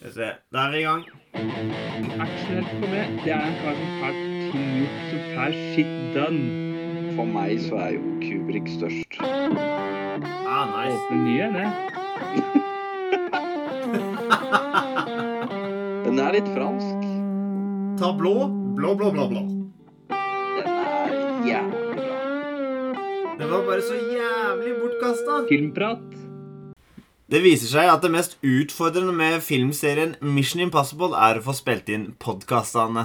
Skal vi se. Da er vi i gang. Actionhelt for meg, det er en kar som ting gjort, som får shit done. For meg så er jo Kubrick størst. Ah, nice. Åpne nye, det. Den er litt fransk. Ta blå. Blå, blå, blå, blå. Den er jævlig bra. Den var bare så jævlig bortkasta. Filmprat. Det viser seg at det mest utfordrende med filmserien Mission Impossible er å få spilt inn podkastene.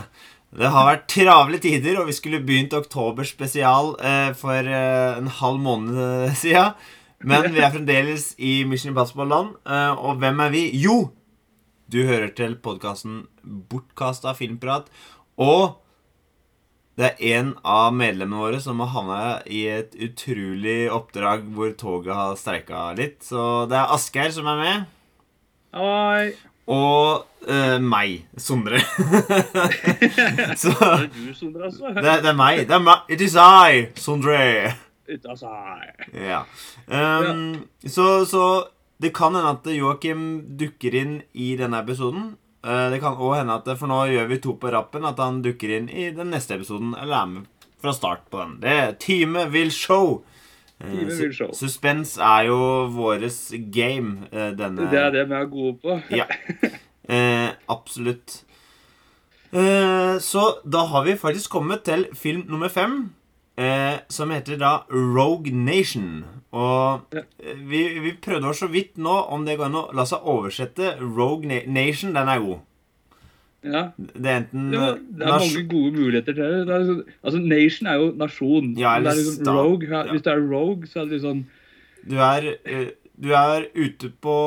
Det har vært travle tider, og vi skulle begynt oktober spesial eh, for eh, en halv måned eh, siden. Men vi er fremdeles i Mission Impossible-land. Eh, og hvem er vi? Jo! Du hører til podkasten Bortkasta filmprat. Og det er en av medlemmene våre som har havna i et utrolig oppdrag hvor toget har streika litt. Så det er Asgeir som er med. Hei. Og uh, meg, Sondre. så Er du, Sondre, altså? det, det er meg. Det er meg. It is I, Sondre. Ut av seg. Ja. Um, så, så det kan hende at Joakim dukker inn i denne episoden. Eh, det kan òg hende at For nå gjør vi to på rappen, at han dukker inn i den neste episoden. Eller er med fra start på den. Det er Time vil show. Eh, Time vil show. Suspens er jo våres game. eh, denne Det er det vi er gode på. Ja. Eh, absolutt. Eh, så da har vi faktisk kommet til film nummer fem. Eh, som heter da Rogue Nation. Og eh, vi, vi prøvde oss så vidt nå om det går an å la seg oversette. Rogue Nation, den er god. Ja. Det er enten Det, var, det er mange gode muligheter til det. det liksom, altså, Nation er jo nasjon. Ja, er liksom rogue. Ja. Hvis du er rogue, så er det sånn Du er, eh, du er ute på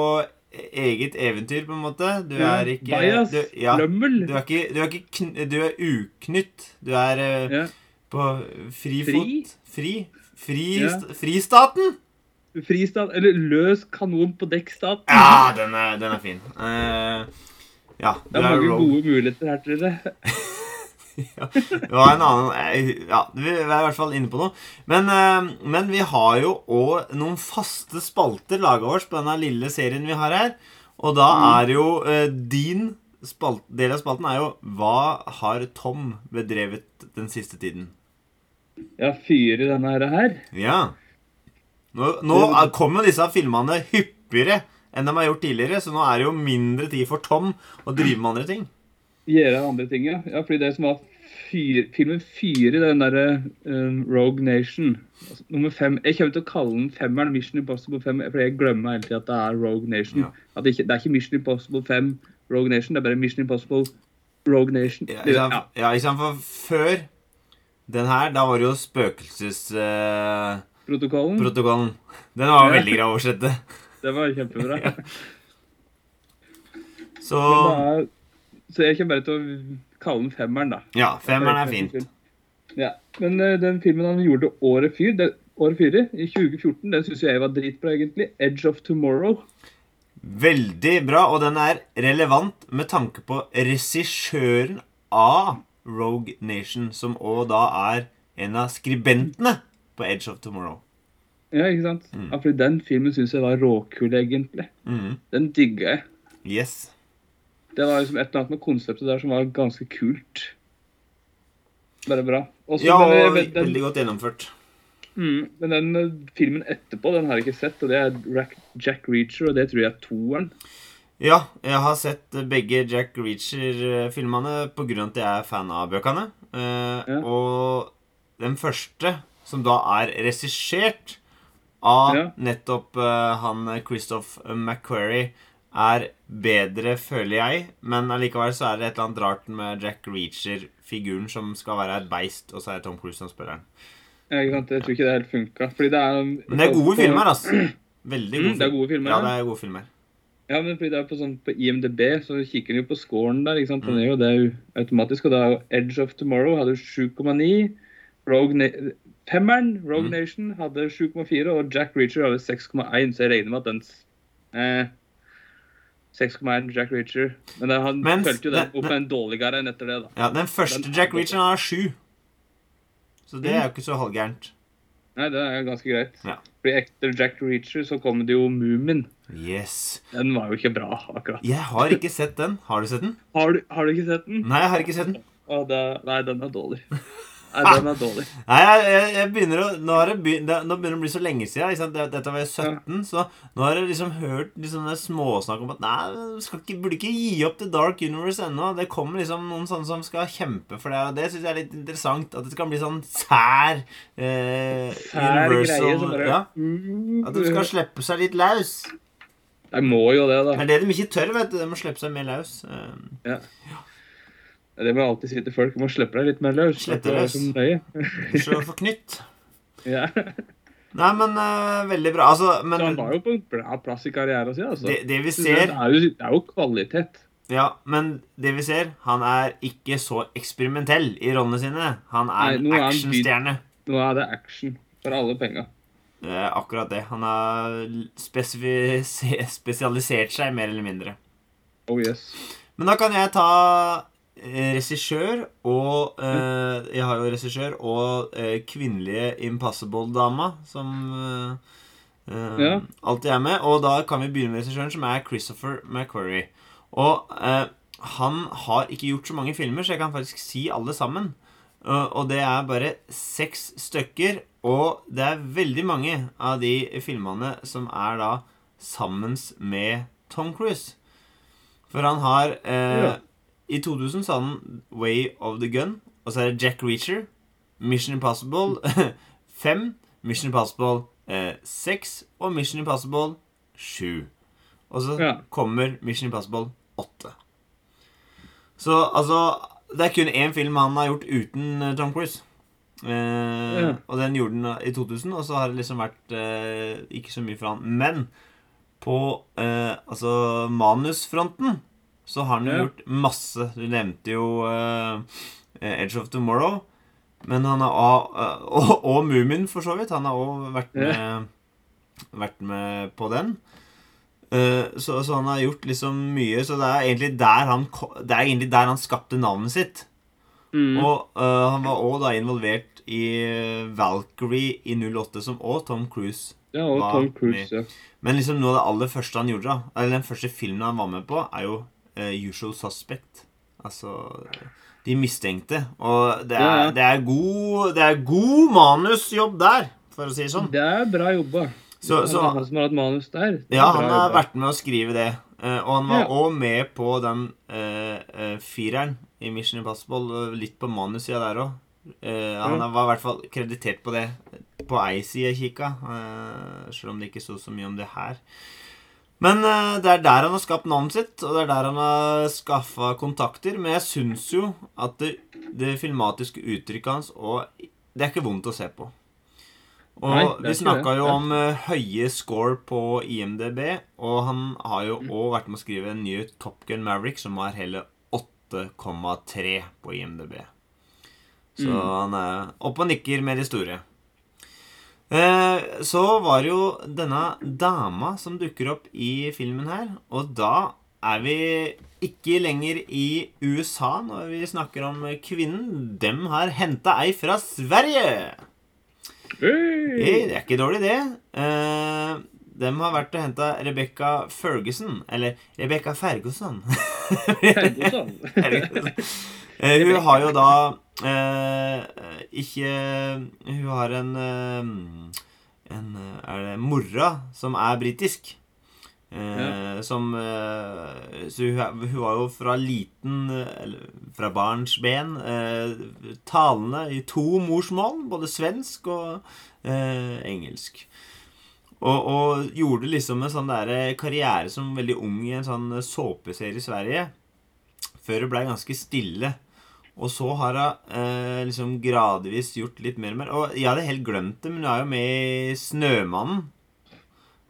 eget eventyr, på en måte. Du er ikke Bias. du, ja, Lømmel. du er ikke, du er, ikke kn du er uknytt. Du er eh, Ja. På fri, Fri? Fri? Fri Ja. st- Fristaten? Fristat, eller løs kanon på dekkstat. Ja, den er, den er fin. Uh, ja, Det er mange rogue. gode muligheter her til dere. ja, det var en annen eh, Ja, vi er i hvert fall inne på noe. Men, uh, men vi har jo òg noen faste spalter laga vårs på denne lille serien vi har her. Og da Mm. er jo uh, din spalt, del av spalten er jo Hva har Tom bedrevet den siste tiden? Ja, fyre denne her. Ja. Nå, nå er- kommer disse filmene hyppigere enn de har gjort tidligere, så nå er det jo mindre tid for Tom å drive med andre ting. Gjøre andre ting, ja. ja fordi det som var fyr, filmen fire, den derre um, Rogue Nation altså, Nummer fem Jeg kommer til å kalle den femmeren Mission Impossible 5, for jeg glemmer hele tiden at det er Rogue Nation. Ja. Det, ikke, det er ikke Mission Impossible 5 Rogue Nation, det er bare Mission Impossible Rogue Nation. Ja, ikke sant? Ja? For før den her, da var det jo spøkelsesprotokollen. Protokollen. den var veldig grei å oversette. Det var kjempebra. Ja. Så er, så jeg kommer bare til å kalle den femmeren, da. ja, femmeren er fint. Ja, Men uh, den filmen han gjorde året fyr, det, året fire, i 2014, den syns jeg var dritbra, egentlig. 'Edge of Tomorrow'. Veldig bra, og den er relevant med tanke på regissøren av Rogue Nation, som òg da er en av skribentene på Edge of Tomorrow. Ja, ikke sant? Mm. Ja, fordi den filmen syns jeg var råkul, egentlig. Mm. Den digga jeg. Yes. Det var liksom et eller annet med konseptet der som var ganske kult. Bare bra. Også, Ja, og den, den, veldig godt gjennomført. mm, men den filmen etterpå, den har jeg ikke sett, og det er Jack Reacher, og det tror jeg er toeren. Ja, jeg har sett begge Jack Reacher-filmene av at jeg er fan av bøkene. Eh, Ja. Og den første, som da er regissert av Ja. nettopp eh, han Christoph McQuarrie, er bedre, føler jeg. Men allikevel så er det et eller annet rart med Jack Reacher-figuren som skal være et beist, og så er det Tom Cruise som spiller den. Ja, ikke sant? Jeg tror ikke det helt funka. Men det er gode filmer, altså. Veldig gode Mm, det er gode filmer, Ja, ja. det er gode filmer. Ja, men fordi det er på, sånn, på IMDb, så kikker de jo på scoren der. ikke sant? Mm. Den er jo det automatisk. Og er Edge of Tomorrow hadde 7,9. Rogue Femmeren, Rogue Mm. Nation, hadde 7,4. Og Jack Reacher hadde 6,1, så jeg regner med at den eh, 6,1 Jack Reacher. Men det, han Mens, følte jo den opp med en dårligere enn etter det, da. Ja, Den første Den Jack Reacheren Reacher har 7. Så det Mm. er jo ikke så halvgærent. Nei, det er ganske greit. Ja. For etter Jack Reacher så kom det jo Moomin. Yes. Den var jo ikke bra, akkurat. Jeg har ikke sett den. Har du sett den? Har du, har du ikke sett den? Nei, jeg har ikke sett den. Å, det, nei, den er dårlig. Nei, den er dårlig. Nei, jeg, jeg, begynner å Nå, begynt, det, nå begynner det å bli så lenge siden. Dette var jeg 17, så nå har jeg liksom hørt liksom småsnakk om at Nei, skal ikke, burde ikke gi opp The Dark Universe ennå. Det kommer liksom noen sånne som skal kjempe for det, og det syns jeg er litt interessant. At det skal bli sånn sær eh, Fær greie ja, At de skal slippe seg litt løs. Jeg må jo det, da. Det er det de ikke tør, vet du. De må slippe seg mer løs. Ja. Det må jeg alltid si til folk. Du må slippe deg litt mer løs. Slipp Det deg er løs. Slå for knytt. Ja. Nei, men uh, veldig bra. Altså, men Så han var jo på en bra plass i karrieren sin. Altså. det, det vi Det ser er, jo, det er jo kvalitet. Ja, men det vi ser, han er ikke så eksperimentell i rollene sine. Han er Nei, en er actionstjerne. Nå er det action for alle penga. Det er akkurat det. Han har spesialisert seg, mer eller mindre. Oh yes. Men da kan jeg ta eh, regissør og uh, Jeg har jo regissør og uh, kvinnelige Impossible-dama som eh, Ja. alltid er med. Og da kan vi begynne med regissøren, som er Christopher McQuarrie. Og han har ikke gjort så mange filmer, så jeg kan faktisk si alle sammen. Og det er bare seks stykker, og det er veldig mange av de filmene som er da sammen med Tom Cruise. For han har eh, Ja. I 2000 sa han Way of the Gun, og så er det Jack Reacher, Mission Impossible 5, Mission Impossible eh, 6 og Mission Impossible 7. Og så Ja. kommer Mission Impossible 8. Så altså Det er kun én film han har gjort uten eh, Tom Cruise. Eh. Og den gjorde den i 2000, og så har det liksom vært eh, ikke så mye for han. Men på eh, altså manusfronten så har han jo gjort masse. Du nevnte jo Edge of Tomorrow. Men han har og, og, og Moomin, for så vidt. Han har òg vært, med- vært med på den. Så, så han har gjort liksom mye. Så det er egentlig der han, det er egentlig der han skapte navnet sitt. Mm. Og uh, han var òg involvert i Valkyrie i 08, som òg Tom Cruise. ja, og var Tom Cruise. Ja. Men liksom noe av det aller første han gjorde, da Eller den første filmen han var med på, er jo uh, Usual Suspect. Altså De mistenkte. Og det er, ja. det er god Det er god manusjobb der, for å si det sånn. Det er bra jobba. Så- så- han som har hatt manus der. Er Ja, han har vært med å skrive det. Eh, og han var Ja. med på den eh, eh, fireren i Mission Impossible. Litt på manussida der òg. han var i hvert fall kreditert på det. På ei side jeg kikka, selv om det ikke sto så mye om det her. Men det er der han har skapt navnet sitt, og det er der han har skaffa kontakter. Men jeg syns jo at det, det filmatiske uttrykket hans og Det er ikke vondt å se på. Og Nei, vi snakka jo om uh, høye score på IMDb, og han har jo Mm. vært med å skrive en ny Top Gun Maverick, som har hele 8,3 på IMDb. Så Mm. han er oppe og nikker med de store. Eh, så var det jo denne dama som dukker opp i filmen her, og da er vi ikke lenger i USA når vi snakker om kvinnen. Dem har henta ei fra Sverige! Hey! Det er ikke dårlig, det. Uh, de har vært og henta Rebekka Ferguson. Eller Rebekka Ferguson. Ferguson. Eh, hun har jo da uh, ikke Hun har en uh, En eh, Er det mora som er britisk? Eh, Som eh, Så hun, hun var jo fra liten eh, Eller fra barnsben eh, talende i to morsmål, både svensk og eh, engelsk. Og, og gjorde liksom en sånn der karriere som veldig ung i en sånn såpeserie i Sverige. Før det blei ganske stille. Og så har hun eh, liksom gradvis gjort litt mer og mer. Og jeg hadde helt glemt det, men hun er jo med i Snømannen,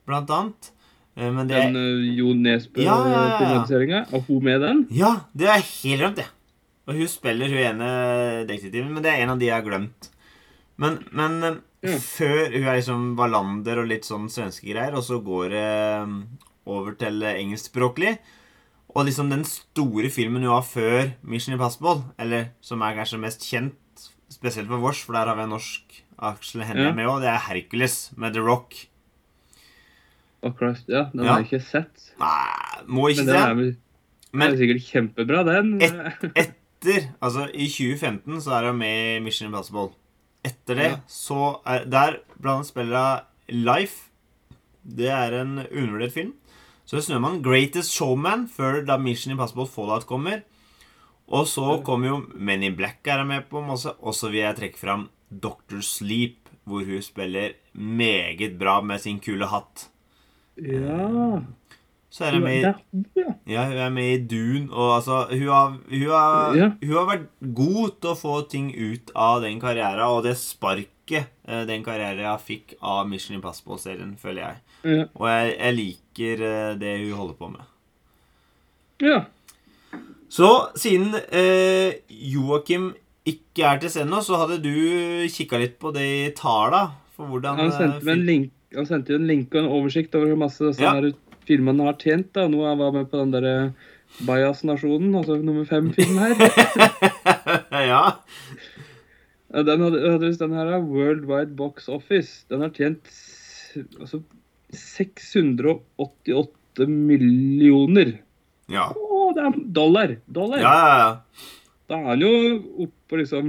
blant annet. Eh, men det Den uh, Jo Ja, ja, ja, ja. Er hun med den? Ja, det er helt glemt, det. Og hun spiller hun ene detektiven, men det er en av de jeg har glemt. Men, men eh, Ja. før Hun er liksom Wallander og litt sånn svenske greier, og så går det over til engelskspråklig. Og liksom den store filmen hun har før Mission Impossible, eller som er kanskje mest kjent, spesielt for vårs, for der har vi en norsk Aksel Hennie Ja. med òg, det er Hercules med The Rock. Christ. Ja, den Ja. har jeg ikke sett. Nei, må ikke Men den er Men er sikkert kjempebra, den. etter Altså, i 2015 så er hun med i Mission Impossible. Etter det Ja. så er Der blant annet spiller hun Life. Det er en undervurdert film. Så Snømann, Greatest Showman, før da Mission Impossible Fallout kommer. Og så kommer jo Men in Black er hun med på masse. Og så vil jeg trekke fram Doctor Sleep, hvor hun spiller meget bra med sin kule hatt. Ja. Så er hun med i ja. Hun er med i Dune, og altså Hun har, hun har, Ja. hun har vært god til å få ting ut av den karrieren, og det sparket eh, den karrieren fikk av Mission Impossible-serien, føler jeg. Ja. Og jeg, jeg liker eh, det hun holder på med. ja. Så siden eh, Joakim ikke er til stede nå, så hadde du kikka litt på de tala for hvordan Han sendte, eh, meg en link, han sendte jo en link og en oversikt over hvor masse disse Ja. her filmene har tjent. da. Nå var jeg med på den derre Bajas-nasjonen, altså nummer fem-film her. ja. Den hadde, hadde den her er World Wide Box Office. Den har tjent altså 688 millioner. Ja. Å, det er dollar! Dollar! Ja, ja, ja. Da er han jo oppe på liksom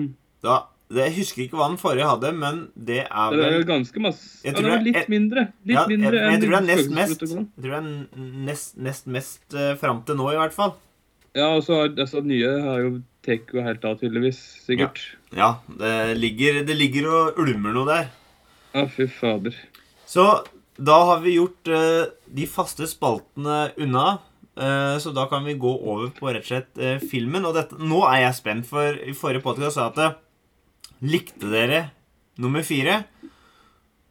Da, jeg husker ikke hva den forrige hadde, men det er Det er jo ganske masse Jeg tror det er- litt mindre. Litt Ja, jeg, mindre jeg, tror det er nest mest. Jeg tror det er nest, nest mest uh, fram til nå, i hvert fall. Ja, og så har altså, nye har jo tar jo helt av, tydeligvis. Sikkert. Ja, det ligger, det ligger og ulmer noe der. Ja, fy fader. Så da har vi gjort uh, de faste spaltene unna. eh, så da kan vi gå over på rett og slett filmen. Og dette, nå er jeg spent, for i forrige podcast sa jeg at Likte dere nummer fire,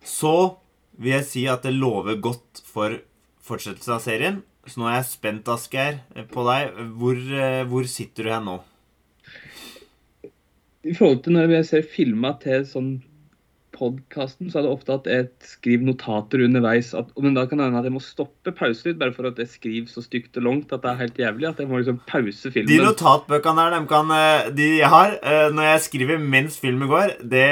så vil jeg si at det lover godt for fortsettelse av serien. Så nå er jeg spent, Asgeir, på deg. Hvor, eh, hvor sitter du her nå? I forhold til når jeg ser filma til sånn podkasten, så er det ofte at jeg skriver notater underveis. At, men da kan det hende at jeg må stoppe pause litt, bare for at jeg skriver så stygt og langt at det er helt jævlig. At jeg må liksom pause filmen. De notatbøkene der, de, kan, eh, de jeg har eh, når jeg skriver mens filmen går Det,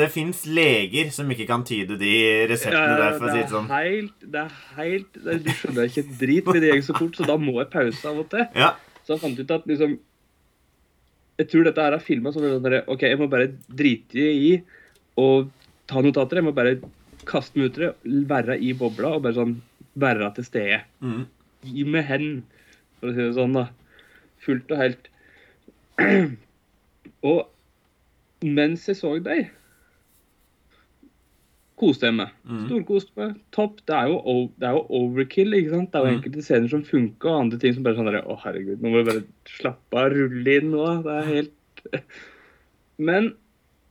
det fins leger som ikke kan tyde de reseptene der, for å si det sånn. er helt, det er helt det, Du skjønner ikke et drit, for det går så fort, så da må jeg pause av og til. Ja, Så jeg fant ut at liksom Jeg tror dette her er filma som sånn der, OK, jeg må bare drite i å ta notater. Jeg må bare kaste meg ut i det, være i bobla og bare sånn være til stede. mm. Gi meg hen, for å si det sånn, da. Fullt og helt. Og mens jeg så deg, koste jeg meg. Mm. Storkoste meg. Topp. Det er, jo, det er jo overkill, ikke sant. Det er jo Mm. enkelte scener som funker, og andre ting som bare sånn der, Å, herregud, nå må vi bare slappe av, rulle inn nå. Det er helt Men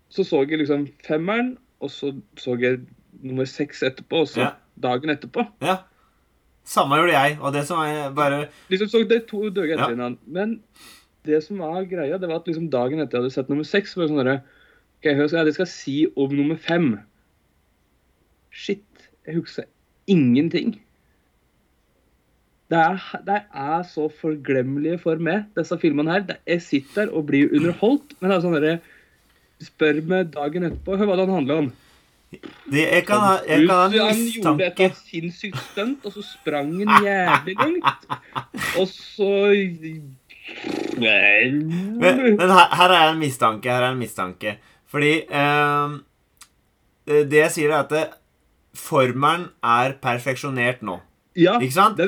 så så jeg liksom femmeren, og så så jeg nummer seks etterpå, og så Ja. dagen etterpå. ja. Samme gjorde jeg. Og det som er bare Liksom så det to dager etter Ja. Men det som var greia, det var at liksom dagen etter jeg hadde sett nummer seks, var det sånn derre OK, hør hva jeg skal si om nummer fem. Shit, jeg husker ingenting. Det er, det er så forglemmelige for meg, disse filmene her. Jeg sitter og blir underholdt, men det er sånn derre Spør meg dagen etterpå hva den handler om. det, jeg, kan ha, jeg kan Han gjorde et av sinnssykt stunt, og så sprang han jævlig langt. Og så Men, men her, her er en mistanke. Her er en mistanke. Fordi eh, Det jeg sier, er at formelen er perfeksjonert nå. Ja, Ikke sant?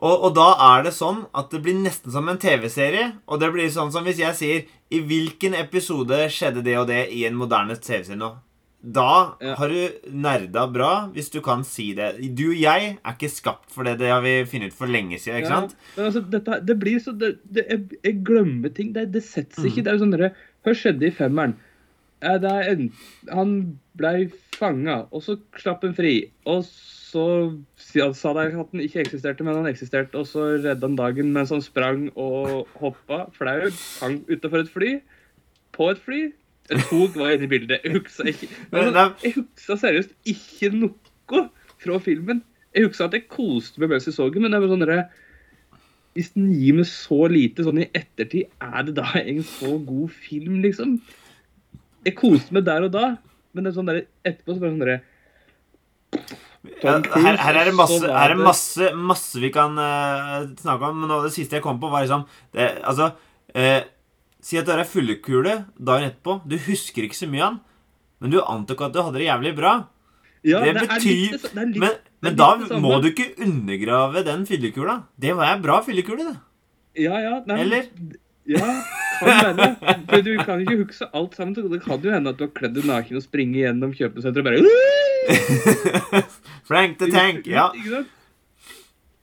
Og, og da er det sånn at det blir nesten som en TV-serie. Og det blir sånn som hvis jeg sier I hvilken episode skjedde det og det i en moderne TV-serie nå? Da Ja. har du nerda bra, hvis du kan si det. Du og jeg er ikke skapt for det. Det har vi funnet ut for lenge siden. ikke Ja, sant? Men altså, dette, det blir så det, det, jeg, jeg glemmer ting. Det, det setter Mm. seg ikke. Det er jo sånn derre Hva skjedde i femmeren? Ja, det en, han blei fanga, og så slapp han fri. Og så sa sa de at han ikke eksisterte, men han eksisterte. Og så redda han dagen mens han sprang og hoppa flau, hang utafor et fly. På et fly. Et tog var inne i bildet. Jeg husker ikke Men er- Jeg husker seriøst ikke noe fra filmen. Jeg husker at jeg koste meg mens jeg så den, men det var sånn derre Hvis den gir meg så lite sånn i ettertid, er det da en så god film, liksom? Jeg koste meg der og da, men det er sånn der, etterpå så bare sånn derre Tom Cruise. her, her er det masse, her er masse, masse vi kan uh, snakke om. Men det siste jeg kom på, var liksom det, Altså uh, Si at du er ei fyllekule dagen etterpå. Du husker ikke så mye av den, men du antok at du hadde det jævlig bra. ja, det det betyr- sa- det litt- Men, men da litt må du ikke undergrave den fyllekula. Det var ei bra fyllekule, det. Ja, ja. Nei, Eller? Ja, kan. For du kan ikke huske alt sammen. Det kan jo hende at du har kledd deg naken og springer gjennom kjøpesenteret og bare Frank the Tank. Ja.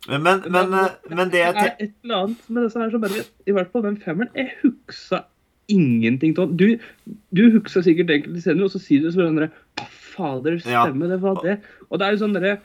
Men, men, eh, men det er et eller annet med disse her som bare I hvert fall den femmeren. Jeg huksa ingenting av den. Du, du huksa sikkert enkelte scener, og så sier du sånn derre Å, fader, Ja. stemme, det var det. Og det er jo sånn derre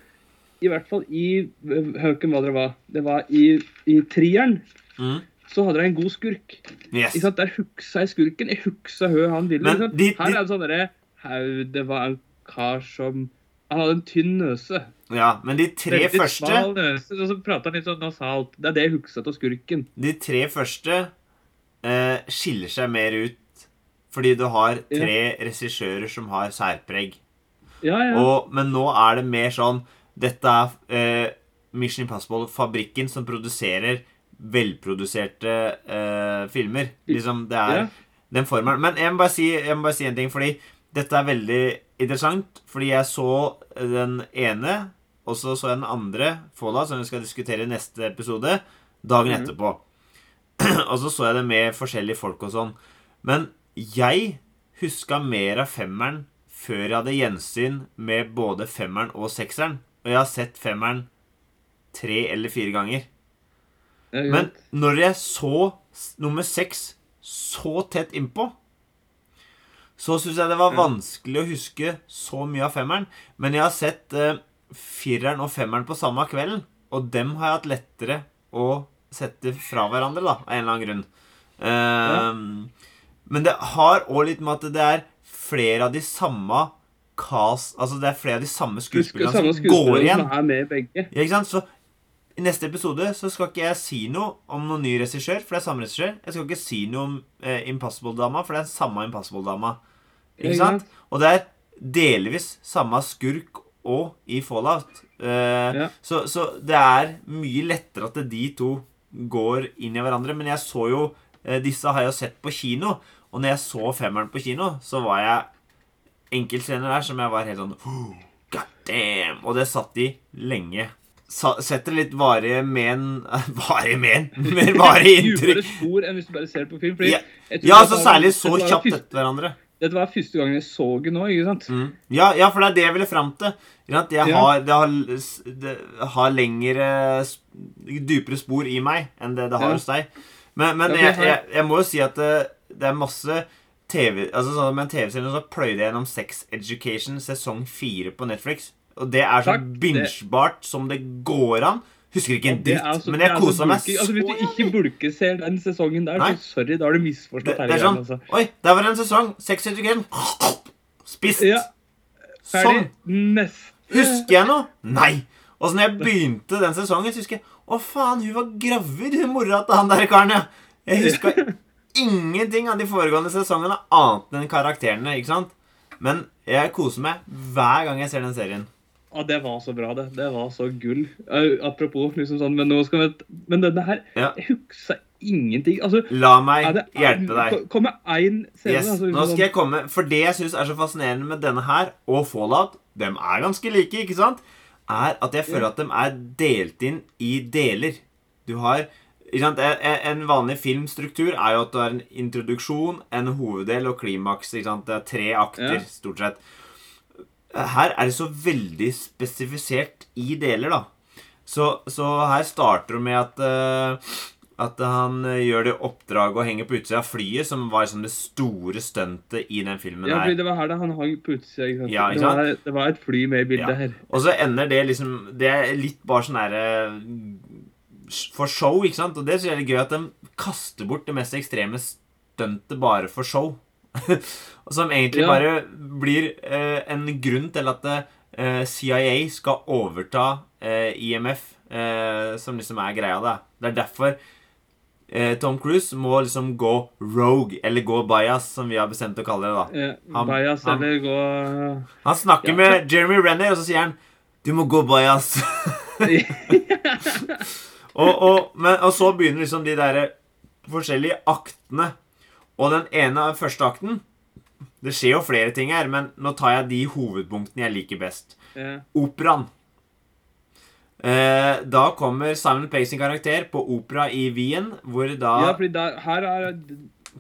I hvert fall i Høken hva dere var. Det var i, i trieren. mm, Så hadde de en god skurk. Yes. Der huksa jeg skurken. Jeg huksa hø han ville. Men de- Her er det sånn derre Hau, det var en kar som Han hadde en tynn nøse. Ja, men de tre Veldig første smal nøse, og så prata han litt sånn nasalt. Det er det jeg husker av skurken. De tre første eh, skiller seg mer ut fordi du har tre regissører som har særpreg. Ja, ja. Og, men nå er det mer sånn Dette er eh, Mission Impossible-fabrikken som produserer velproduserte eh, filmer. Liksom, det er Ja. den formelen. Men jeg må, si, jeg må bare si en ting, fordi dette er veldig interessant. Fordi jeg så den ene, og så så jeg den andre, Fola, som vi skal diskutere i neste episode, dagen mm. etterpå. og så så jeg det med forskjellige folk og sånn. Men jeg huska mer av femmeren før jeg hadde gjensyn med både femmeren og sekseren. Og jeg har sett femmeren tre eller fire ganger. Men når jeg så nummer seks så tett innpå, så syns jeg det var vanskelig å huske så mye av femmeren. Men jeg har sett eh, fireren og femmeren på samme kvelden, og dem har jeg hatt lettere å sette fra hverandre, da, av en eller annen grunn. Eh, Men det har òg litt med at det er flere av de samme cast Altså det er flere av de samme skuespillerne som går igjen. som er med begge. Ja, ikke sant? Så i neste episode så skal ikke jeg si noe om noen ny regissør, for det er samme regissør. Jeg skal ikke si noe om eh, Impossible-dama, for det er samme Impossible-dama. Ikke sant? Og det er delvis samme skurk og i Fallout. Eh, Ja. så, så det er mye lettere at de to går inn i hverandre. Men jeg så jo eh, Disse har jeg jo sett på kino, og når jeg så femmeren på kino, så var jeg enkeltscener der som jeg var helt sånn «Oh, God damn! Og det satt de lenge. Sa, setter litt varige men Varige men? Mer varige Djupere inntrykk. spor enn hvis du bare ser på film. Ja, ja, så særlig så kjapt etter hverandre. Dette var første gangen jeg så det nå, ikke sant? Mm. Ja, ja, for det er det jeg ville fram til. Jeg har, det, har, det har lengre Dypere spor i meg enn det det har hos deg. Men, men jeg, jeg jeg, jeg må jo si at det, det er masse TV Altså sånn Med en TV-serie så pløyde jeg gjennom Sex Education sesong fire på Netflix. Og det er så bingebart som det går an. Husker ikke en dritt, er altså- men jeg kosa meg så altså, Hvis du så ikke bulkeser den sesongen der, Nei. så sorry, da har du det, misforstått det det er sånn Altså. Oi, der var en sesong. Sex Education. Spist. Ja, Sånn. Neste. Husker jeg noe? Nei. Og så når jeg begynte den sesongen, så husker jeg Å, faen, hun var gravid, hun mora til han der karen, ja. Jeg huska ingenting av de foregående sesongene annet enn karakterene, ikke sant? Men jeg koser meg hver gang jeg ser den serien. Ja, det var så bra, det. Det var så gull. Apropos liksom sånn, men nå skal vi Men denne her Ja. Jeg ingenting. Altså, La meg det hjelpe deg. Kommer én scene Yes, altså, nå skal jeg komme For det jeg syns er så fascinerende med denne her og Fallout, dem er ganske like, ikke sant? Er at jeg føler at de er delt inn i deler. Du har? En en vanlig filmstruktur er jo at du har en introduksjon, en hoveddel og klimaks. Det er tre akter, stort sett. Her er det så veldig spesifisert i deler, da. Så, så her starter det med at eh, At han eh, gjør det oppdraget å henge på utsida av flyet, som var liksom det store stuntet i den filmen Ja, her. det var her da han hang på utsida. ikke sant? Ja, ikke det, var, det var et fly med i bildet Ja. her. Og så ender det liksom Det er litt bare sånn herre For show, ikke sant? Og det synes jeg er gøy at de kaster bort det mest ekstreme stuntet bare for show. som egentlig Ja. bare blir eh, en grunn til at eh, CIA skal overta eh, IMF, eh, som liksom er greia, da. Det er derfor eh, Tom Cruise må liksom gå rogue, eller gå bias, som vi har bestemt å kalle det, da. Han- Bias han- eller gå Han snakker Ja, med Jeremy Renner, og så sier han Du må gå bajas. og, og, men, og så begynner liksom de der forskjellige aktene. Og den ene første akten Det skjer jo flere ting her, men nå tar jeg de hovedpunktene jeg liker best. Ja. Operaen. Eh, da kommer Simon Pegg sin karakter på opera i Wien, hvor da ja, fordi der, her er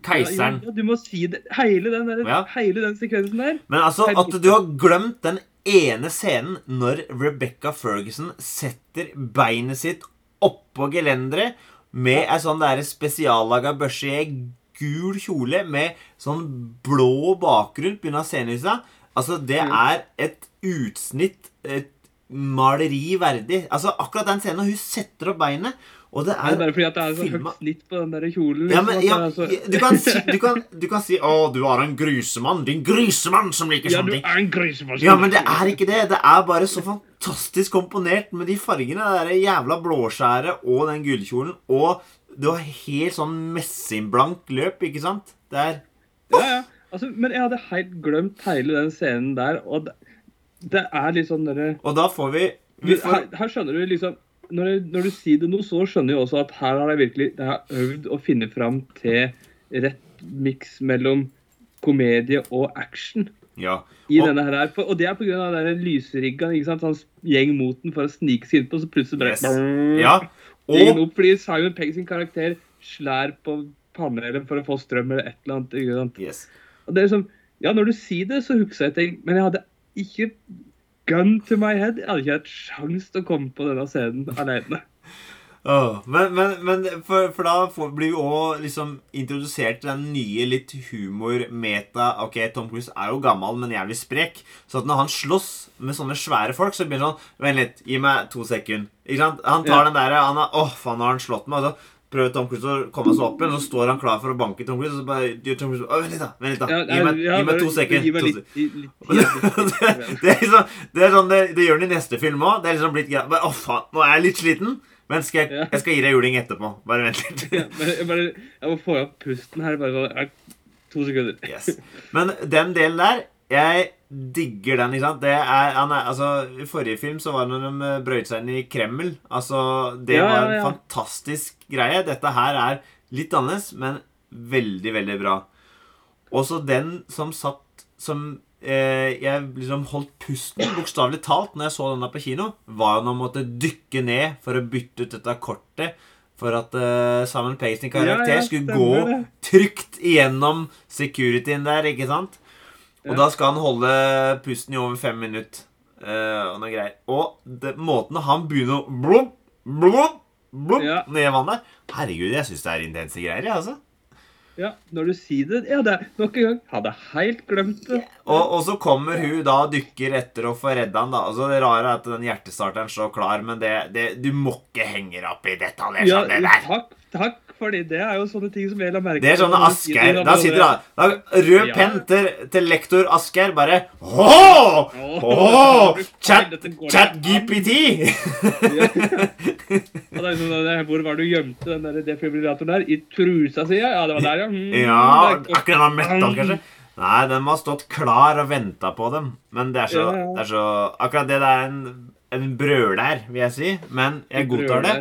keiseren Ja, du må si det. Hele den, der, Ja. hele den sekvensen der. Men altså, at du har glemt den ene scenen når Rebecca Ferguson setter beinet sitt oppå gelenderet med ei sånn spesiallaga børse i gul kjole med sånn blå bakgrunn av scenelyset. Altså, det er et utsnitt, et maleri verdig. Altså, akkurat den scenen, hun setter opp beinet, og det Er det er bare fordi at det er så filmet. høyt snitt på den der kjolen? ja, liksom, men, ja, så- du, kan si, du, kan, du kan si 'Å, du er en grusemann Din grysemann som liker ja, sånne du er en grusemann Ja, men det er ikke det. Det er bare så fantastisk komponert med de fargene. Det der jævla blåskjæret og den gullkjolen. Og du har helt sånn messingblank løp, ikke sant? Det er Ja, ja. Altså, men jeg hadde helt glemt hele den scenen der, og det, det er litt sånn derre Og da får vi, vi her, får, her skjønner du liksom når, jeg- når du sier det nå, så skjønner jeg også at her har jeg virkelig jeg har øvd å finne fram til rett miks mellom komedie og action Ja. i denne her. Og det er pga. den lysrigga. Han gjeng mot den for å snike seg innpå, så plutselig bare Yes. Ja. Og opp fordi Simon Pegg sin karakter slær på panelet for å få strøm eller et eller annet. ikke sant? yes. Og det er liksom, ja, Når du sier det, så husker jeg ting, men jeg hadde ikke gun to my head. Jeg hadde ikke hatt sjans til å komme på denne scenen alene. Men, men, men for, for da får, blir vi òg liksom introdusert til den nye litt humor-meta Ok, Tom Cruise er jo gammel, men jævlig sprek. Så at når han slåss med sånne svære folk, så blir det sånn Vent litt, gi meg to sekunder. Ikke sant? Han tar Ja. den derre Åh, oh, faen, nå har han slått meg. Og så prøver Tom Cruise å komme seg opp igjen, og så står han klar for å banke Tom Cruise, og så bare gjør Tom Cruise Å, vent litt, da. Vent litt, da. Gi meg, ja, gi meg to sekunder. Gi meg to litt, sek- litt, litt, det, det, er liksom, det er sånn det, det gjør han i neste film òg. Det er liksom blitt greit. Å, faen, nå er jeg litt sliten, men skal jeg, jeg skal gi deg juling etterpå. Bare vent litt. Ja, bare, jeg, bare, jeg må få opp pusten her. bare sånn, To sekunder. Yes. Men den delen der, jeg digger den. ikke sant? Det er, han er, altså, I forrige film så var det når de eh, brøyt seg inn i Kreml. Altså, Det Ja, var en ja. fantastisk greie. Dette her er litt annerledes, men veldig, veldig bra. Også den som satt som Jeg liksom holdt pusten, bokstavelig talt, når jeg så den der på kino, var jo når man måtte dykke ned for å bytte ut dette kortet. For at uh, Simon sin karakter Ja, ja, skulle gå trygt igjennom securityen der, ikke sant? Og Ja. da skal han holde pusten i over fem minutter. Uh, og noe greier. Og det, måten han begynner å blump, blump Ja. ned i vannet Herregud, jeg syns det er intense greier. jeg, altså. Ja, Når du sier det Ja, det er nok en gang. Hadde helt glemt det. Og, og så kommer hun da og dykker etter å få redda han da. Altså, det rare er at den hjertestarteren står klar, men det, det, du må ikke henge deg opp i detaljer Ja, som det der. takk, takk, fordi det er jo sånne ting som jeg la merke Det er sånne Asgeir Da sitter han da, Rød Ja. penn til, til lektor Asgeir bare Åh! Åh! Chat, chat. GPT! Ja, det er sånn, er, hvor var det du gjemte den der defibrillatoren der? I trusa si? Ja, det var der, ja. Mm, Ja, er- akkurat den metal, kanskje. Nei, den må ha stått klar og venta på dem. Men det er så, Ja, ja. det er så Akkurat det, det er en, en brøler, vil jeg si. Men jeg godtar det.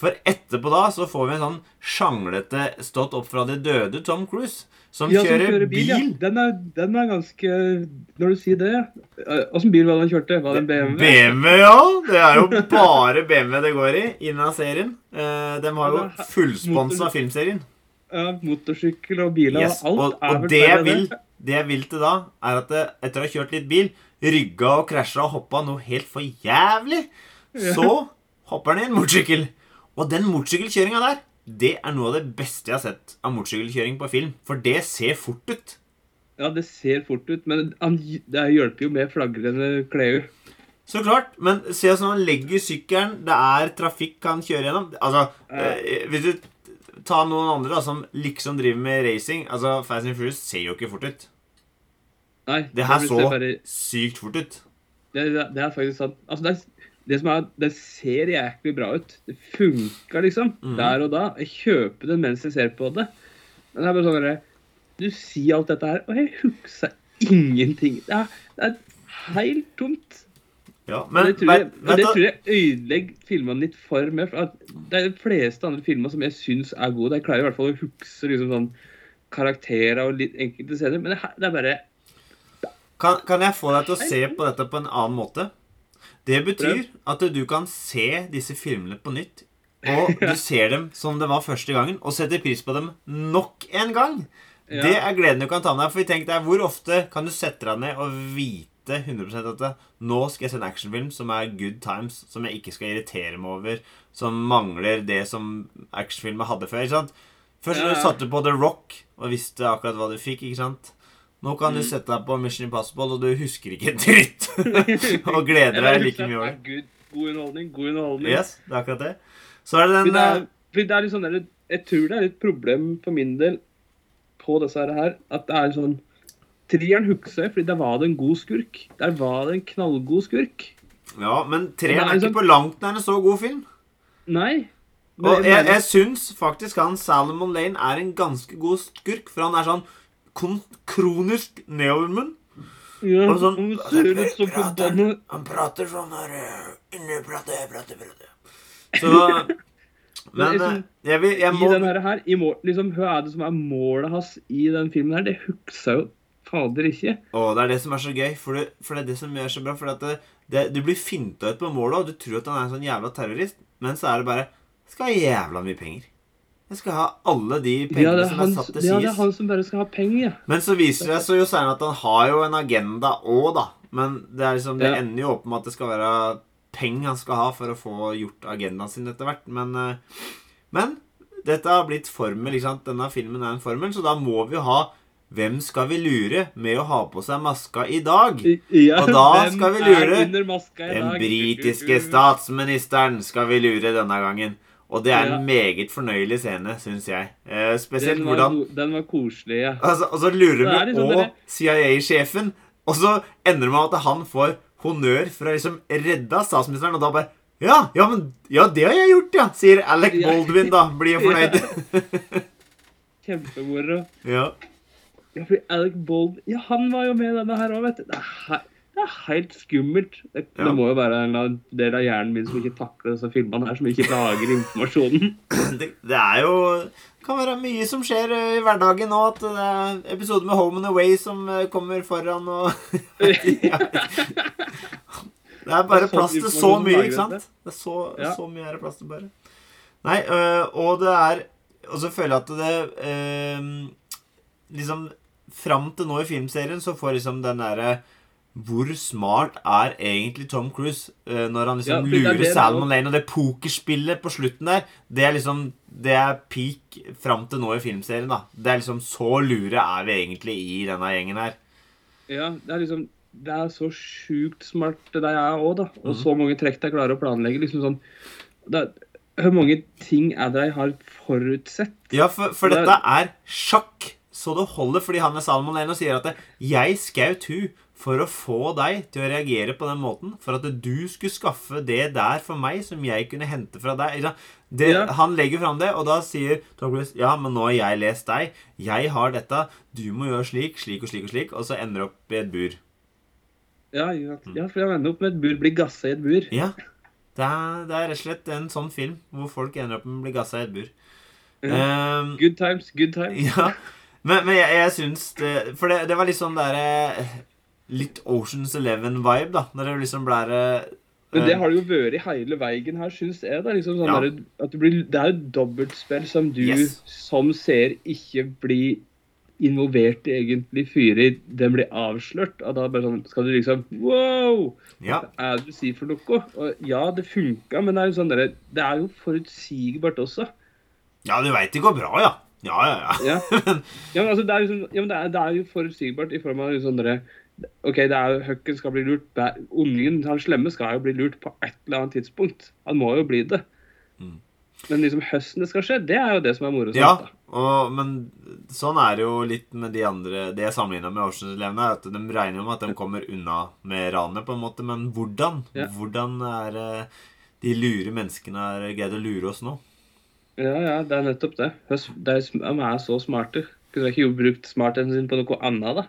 For etterpå da så får vi en sånn sjanglete stått opp fra det døde Tom Cruise. Som Ja, som kjører, bil. ja. Den er, den er ganske Når du sier det Eh, Åssen bil var det han kjørte? Var det en BMW? BMW, ja. Det er jo bare BMW det går i innen serien. Eh, de har jo fullsponsa filmserien. Ja, motorsykkel og biler Yes. og alt. Og, og det jeg vil, det jeg vil til da, er at det, etter å ha kjørt litt bil, rygga og krasja og hoppa noe helt for jævlig, så hopper han i en motorsykkel. Og den motorsykkelkjøringa der, det er noe av det beste jeg har sett av motorsykkelkjøring på film. For det ser fort ut. Ja, det ser fort ut, men det hjelper jo med flagrende klær. Så klart, men se hvordan han legger sykkelen, det er trafikk han kjører gjennom. Altså, eh, hvis du tar noen andre da, som liksom driver med racing Altså, Fast and Furious ser jo ikke fort ut. Nei, Det her så bare- sykt fort ut. Det, det, det er faktisk sant. Altså, det, er, det som er Det ser jæklig bra ut. Det funka, liksom. mm. Der og da. Jeg kjøper den mens jeg ser på det. Men det er bare sånn at Du sier alt dette her, og jeg husker ingenting. Det er, det er helt tomt. Ja, Men, men det tror jeg, men, og det tror jeg ødelegger filmene litt for meg. For det er de fleste andre filmer som jeg syns er gode. Jeg klarer i hvert fall å huske liksom sånn karakterer og litt enkelte scener. Men det, det er bare Kan, kan jeg få deg til å se på dette på en annen måte? Det betyr at du kan se disse filmene på nytt, og du ser dem som det var første gangen, og setter pris på dem nok en gang. Ja. Det er gleden du kan ta med deg. For tenk deg, Hvor ofte kan du sette deg ned og vite 100 at det, nå skal jeg se en actionfilm som er good times, som jeg ikke skal irritere meg over, som mangler det som actionfilmer hadde før. ikke sant? Først Ja, ja. du satte på The Rock og visste akkurat hva du fikk. ikke sant? Nå kan du Mm. sette deg på Mission Impossible, og du husker ikke en dritt. og gleder deg like mye over det. God underholdning, god underholdning. Yes, det er akkurat det. Så er det Fordi det er, eh, fordi det er litt sånn Jeg tror det er et problem for min del på disse her, at det er sånn Trieren jeg, fordi der var det en god skurk. Der var det en knallgod skurk. Ja, men treeren er er ikke sånn... på langt nær en så god film. Nei. Og jeg, jeg syns faktisk han Salomon Lane er en ganske god skurk, for han er sånn kronisk neovermunn. ja, sånn- han som forbanna Han prater sånn her Inneprater, prater, prater, prater. Så Men jeg, eh, jeg, vil, jeg I den her, i mål, liksom, Hva er det som er målet hans i den filmen her? Det jeg jo fader ikke. Å, det er det som er så gøy. For det, for det er det som gjør så bra. For det, det, du blir finta ut på målet, og du tror at han er en sånn jævla terrorist, men så er det bare Skal ha jævla mye penger. Jeg skal ha alle de Ja, pengene er som han, er satt til ja, det er han som bare skal ha penger, ja. Men så viser det seg jo senere at han har jo en agenda òg, da. Men det liksom, det Ja. ender jo opp med at det skal være penger han skal ha for å få gjort agendaen sin etter hvert. Men, eh, men dette har blitt formel. ikke sant? Denne filmen er en formel, så da må vi jo ha Hvem skal vi lure med å ha på seg maska i dag? ja Og da skal vi lure Den britiske statsministeren skal vi lure denne gangen. Og det er Ja. en meget fornøyelig scene, syns jeg. Eh, spesielt Den var, hvordan den var koselig, ja. Altså, og så lurer er vi liksom òg CIA-sjefen. Og så ender det med at han får honnør for å liksom redde statsministeren, og da bare ja, ja, men Ja, det har jeg gjort, ja, sier Alec Ja. Baldwin, da. Blir fornøyd. Kjempemoro. Ja. Ja, for Alec Baldwin Ja, han var jo med i denne her òg, vet du. Det er, he det er helt skummelt. Det, Ja. det må jo være en del av hjernen min som ikke takler disse filmene her, som ikke lager informasjonen. Det, det er jo Det kan være mye som skjer eh, i hverdagen nå. At det er episoder med Home and Away som eh, kommer foran og Det er bare plass til så mye, ikke sant? Det er så, Ja. så mye er det plass til bare. Nei, øh, og det er Og så føler jeg at det øh, Liksom Fram til nå i filmserien så får liksom den derre hvor smart er egentlig Tom Cruise uh, når han liksom Ja, er lurer Salmon Lane? Og det pokerspillet på slutten der, det er liksom Det er peak fram til nå i filmserien, da. Det er liksom Så lure er vi egentlig i denne gjengen her. Ja, det er liksom Det er så sjukt smart det der er òg, da. Og Mhm. så mange trekk de klarer å planlegge. liksom sånn er, Hvor mange ting er det de har forutsett? Ja, for, for Det er- dette er sjakk så det holder, fordi han er Salmon Lane og sier at det, 'jeg skaut hun for å få deg til å reagere på den måten', for at du skulle skaffe det der for meg som jeg kunne hente fra deg. Det, Ja. Han legger fram det, og da sier Tom 'ja, men nå har jeg lest deg, jeg har dette, du må gjøre slik, slik og slik og slik', og så ender det opp i et bur. Ja, ja, ja for jeg ender opp med et bur, blir gassa i et bur. Ja. Det er, det er rett og slett en sånn film hvor folk ender opp med å bli gassa i et bur. Ehm, Good times, good times. Ja, men, men jeg, jeg syns det For det, det var litt sånn derre Litt Oceans Eleven-vibe, da. Når det liksom blir eh, Men det har det jo vært hele veien her, syns jeg. da, liksom sånn Ja. der, at det, blir, Det er jo dobbeltspill som du Yes. som ser ikke blir involvert i egentlig fyrer i. Den blir avslørt. Og da bare sånn Skal du liksom Wow! Ja. Hva er det du sier for noe? Og ja, det funka, men det er jo sånn der, det er jo forutsigbart også. ja, du veit det går bra, ja. Ja, ja, ja. Ja, ja men altså, det er sånn, ja, men det er, det er jo forutsigbart i form av sånn derre OK, det er jo Høkken skal bli lurt. Ungen, han slemme, skal jo bli lurt på et eller annet tidspunkt. Han må jo bli det. Mm. Men liksom høsten det skal skje, det er jo det som er moro ja og, men sånn er det jo litt med de andre Det jeg sammenligna med Oceans Eleven, er at de regner med at de kommer unna med ranet, på en måte. Men hvordan? Ja. Hvordan er eh, de lure menneskene har greid å lure oss nå? Ja, ja, det er nettopp det. De er så smarte. Kunne ikke jo brukt smartheten sin på noe annet, da?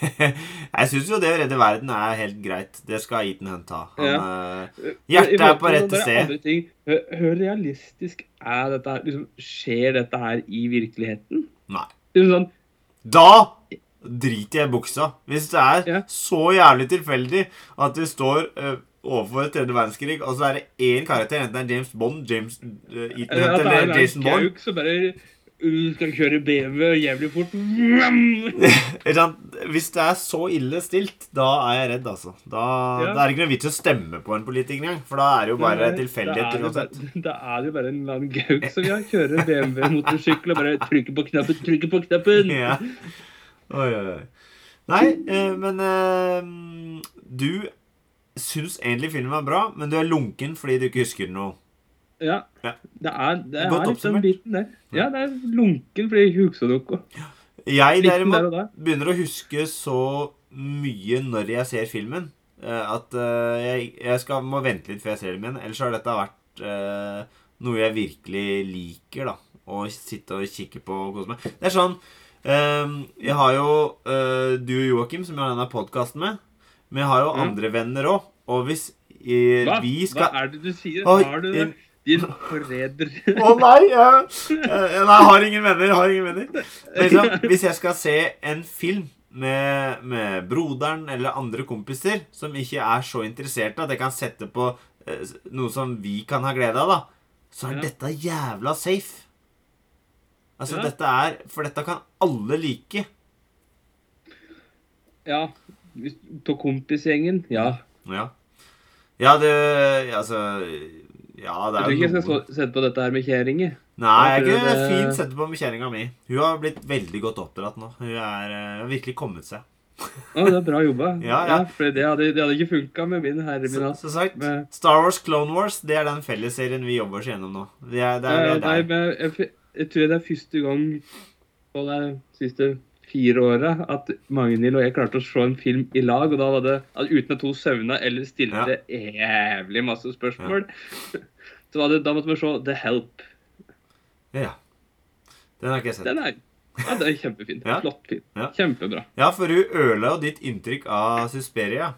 jeg syns jo det å redde verden er helt greit. Det skal Ethan Hunt ha. Ja. Uh, hjertet er på rette bare sted. Hvor realistisk er dette her? Liksom, skjer dette her i virkeligheten? Nei. Liksom sånn, Da driter jeg i buksa. Hvis det er Ja. så jævlig tilfeldig at du står uh, overfor tredje verdenskrig, og så er det én karakter, enten det er James Bond, James uh, Ethan Hunt er eller Jason Bond bare uh, skal kjøre BMW jævlig fort. Hvis det er så ille stilt, da er jeg redd, altså. Da, Ja. da er det ikke noe vits å stemme på en politiker engang, for da er det jo bare tilfeldigheter er uansett. Da er det jo bare en eller annen gauk som ja, kjører BMW-motorsykkel og bare trykker på knappen, trykker på knappen. Ja. Oi, oi, oi. Nei, eh, men eh, du syns egentlig filmen var bra, men du er lunken fordi du ikke husker noe. Ja. Det er, det er Godt oppsummert. biten der. Ja, det er lunken fordi ikke noe. Jeg derimot begynner å huske så mye når jeg ser filmen, eh, at eh, jeg, jeg skal, må vente litt før jeg ser den igjen. Ellers har dette vært eh, noe jeg virkelig liker, da. Å sitte og kikke på og kose meg. Det er sånn Jeg har jo du og Joakim, som jeg har denne podkasten med. Men jeg har jo Mm. andre venner òg. Og hvis vi skal Hva er det du sier? Oi, har du det? Din forræder. Å nei! Jeg, jeg, nei, har ingen venner. Jeg har ingen venner. Men Liksom, hvis jeg skal se en film med, med broderen eller andre kompiser som ikke er så interesserte at jeg kan sette på eh, noe som vi kan ha glede av, da, så er Ja. dette jævla safe. Altså, Ja. dette er For dette kan alle like. Ja, på kompisgjengen, ja. Ja. Ja, det Altså Ja, det Jeg er tror ikke jeg skal sette på dette her med kjerringer. Nei, jeg Jeg ikke kunne det- fint sette på med kjerringa mi. Hun har blitt veldig godt oppdratt nå. Hun er, eh, har virkelig kommet seg. Ja, det er bra jobba. Ja, ja. for det hadde, det hadde ikke funka med min herre min Så, hatt. Men- Star Wars Clone Wars det er den fellesserien vi jobber oss gjennom nå. Det er, det er, Ja, det nei, er men jeg, jeg tror det er første gang på de siste fire åra at Magnhild og jeg klarte å se en film i lag, og da var det uten at hun søvna eller stilte jævlig masse spørsmål. Så var det, da måtte vi se The Help. Ja. Den har ikke jeg sett. Den er, ja, den er kjempefin. Ja. Flott film. Ja. Kjempebra. Ja, for hun ødela jo ditt inntrykk av Susperia.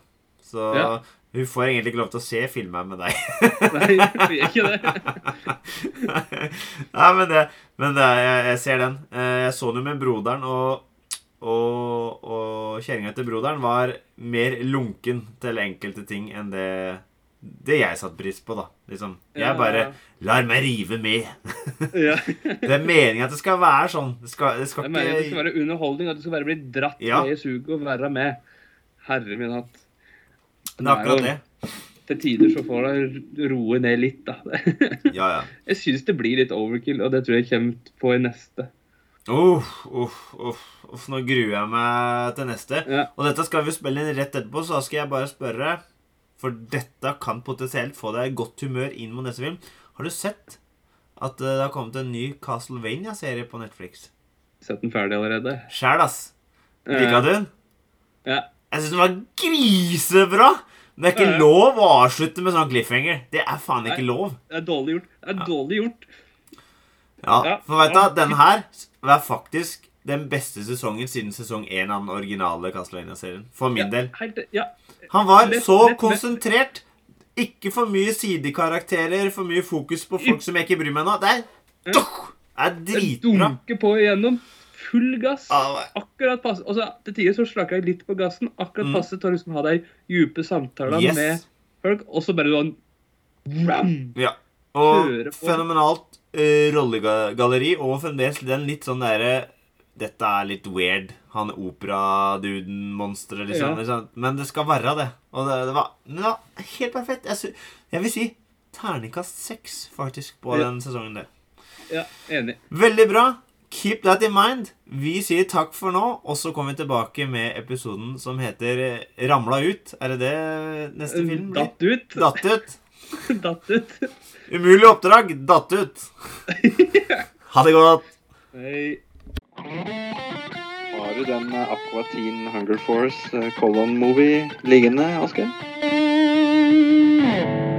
Så Ja. hun får egentlig ikke lov til å se filmer med deg. Nei, jeg gjør ikke det. Nei, men det, men det jeg, jeg ser den. Eh, Jeg så den jo med broderen, og, og, og kjerringa til broderen var mer lunken til enkelte ting enn det det jeg satte pris på, da. Liksom. Jeg bare lar meg rive med. Det er meningen at det skal være sånn. Det skal, det skal Jeg mener, det skal være underholdning, at du skal bare bli dratt Ja. med i suget og være med. Herre min hatt. Det er akkurat det. Til tider så får det roe ned litt, da. Ja, ja. Jeg syns det blir litt overkill, og det tror jeg kommer på i neste. Uff, uff, uff, uff. Nå gruer jeg meg til neste. Ja. Og dette skal vi spille inn rett etterpå, så da skal jeg bare spørre For dette kan potensielt få deg godt humør inn mot neste film. Har du sett at eh, det har kommet en ny Castlevania-serie på Netflix? Sett den ferdig allerede. Sjæl, ass. Lika du den? Ja. Jeg syns den var grisebra! Men det er ikke Ja, ja. lov å avslutte med sånn cliffhanger. Det er faen ikke Nei. lov. Det er dårlig gjort. Det er dårlig gjort. Ja, Ja. for vet du, hva, den her var faktisk den beste sesongen siden sesong 1 av den originale Castlevania-serien. For min del. Ja. Han var så konsentrert. Ikke for mye sidekarakterer, for mye fokus på folk som jeg ikke bryr meg nå. Det er, Ja. det er dritbra. dunker på igjennom. Full gass. Ja, Akkurat passe. Og så til tider så slakker jeg litt på gassen. Akkurat Mm. passe til å liksom ha de dype samtalene Yes. med folk, og så bare sånn Ram! Ja. Og fenomenalt rollegalleri, og fremdeles den litt sånn derre Dette er litt weird. Han operaduden-monsteret, liksom. Ja. liksom. Men det skal være det. Og det, det var var helt perfekt. Jeg, jeg vil si terningkast seks, faktisk, på Ja. den sesongen der. Ja, enig. Veldig bra. Keep that in mind. Vi sier takk for nå, og så kommer vi tilbake med episoden som heter eh, Ramla ut. Er det det neste film blir? Datt ut. Datt ut. Datt ut. Umulig oppdrag. Datt ut. Ha det godt. Hei. Har du den eh, Aqua Teen Hunger Force eh, Colon Movie liggende, Asker?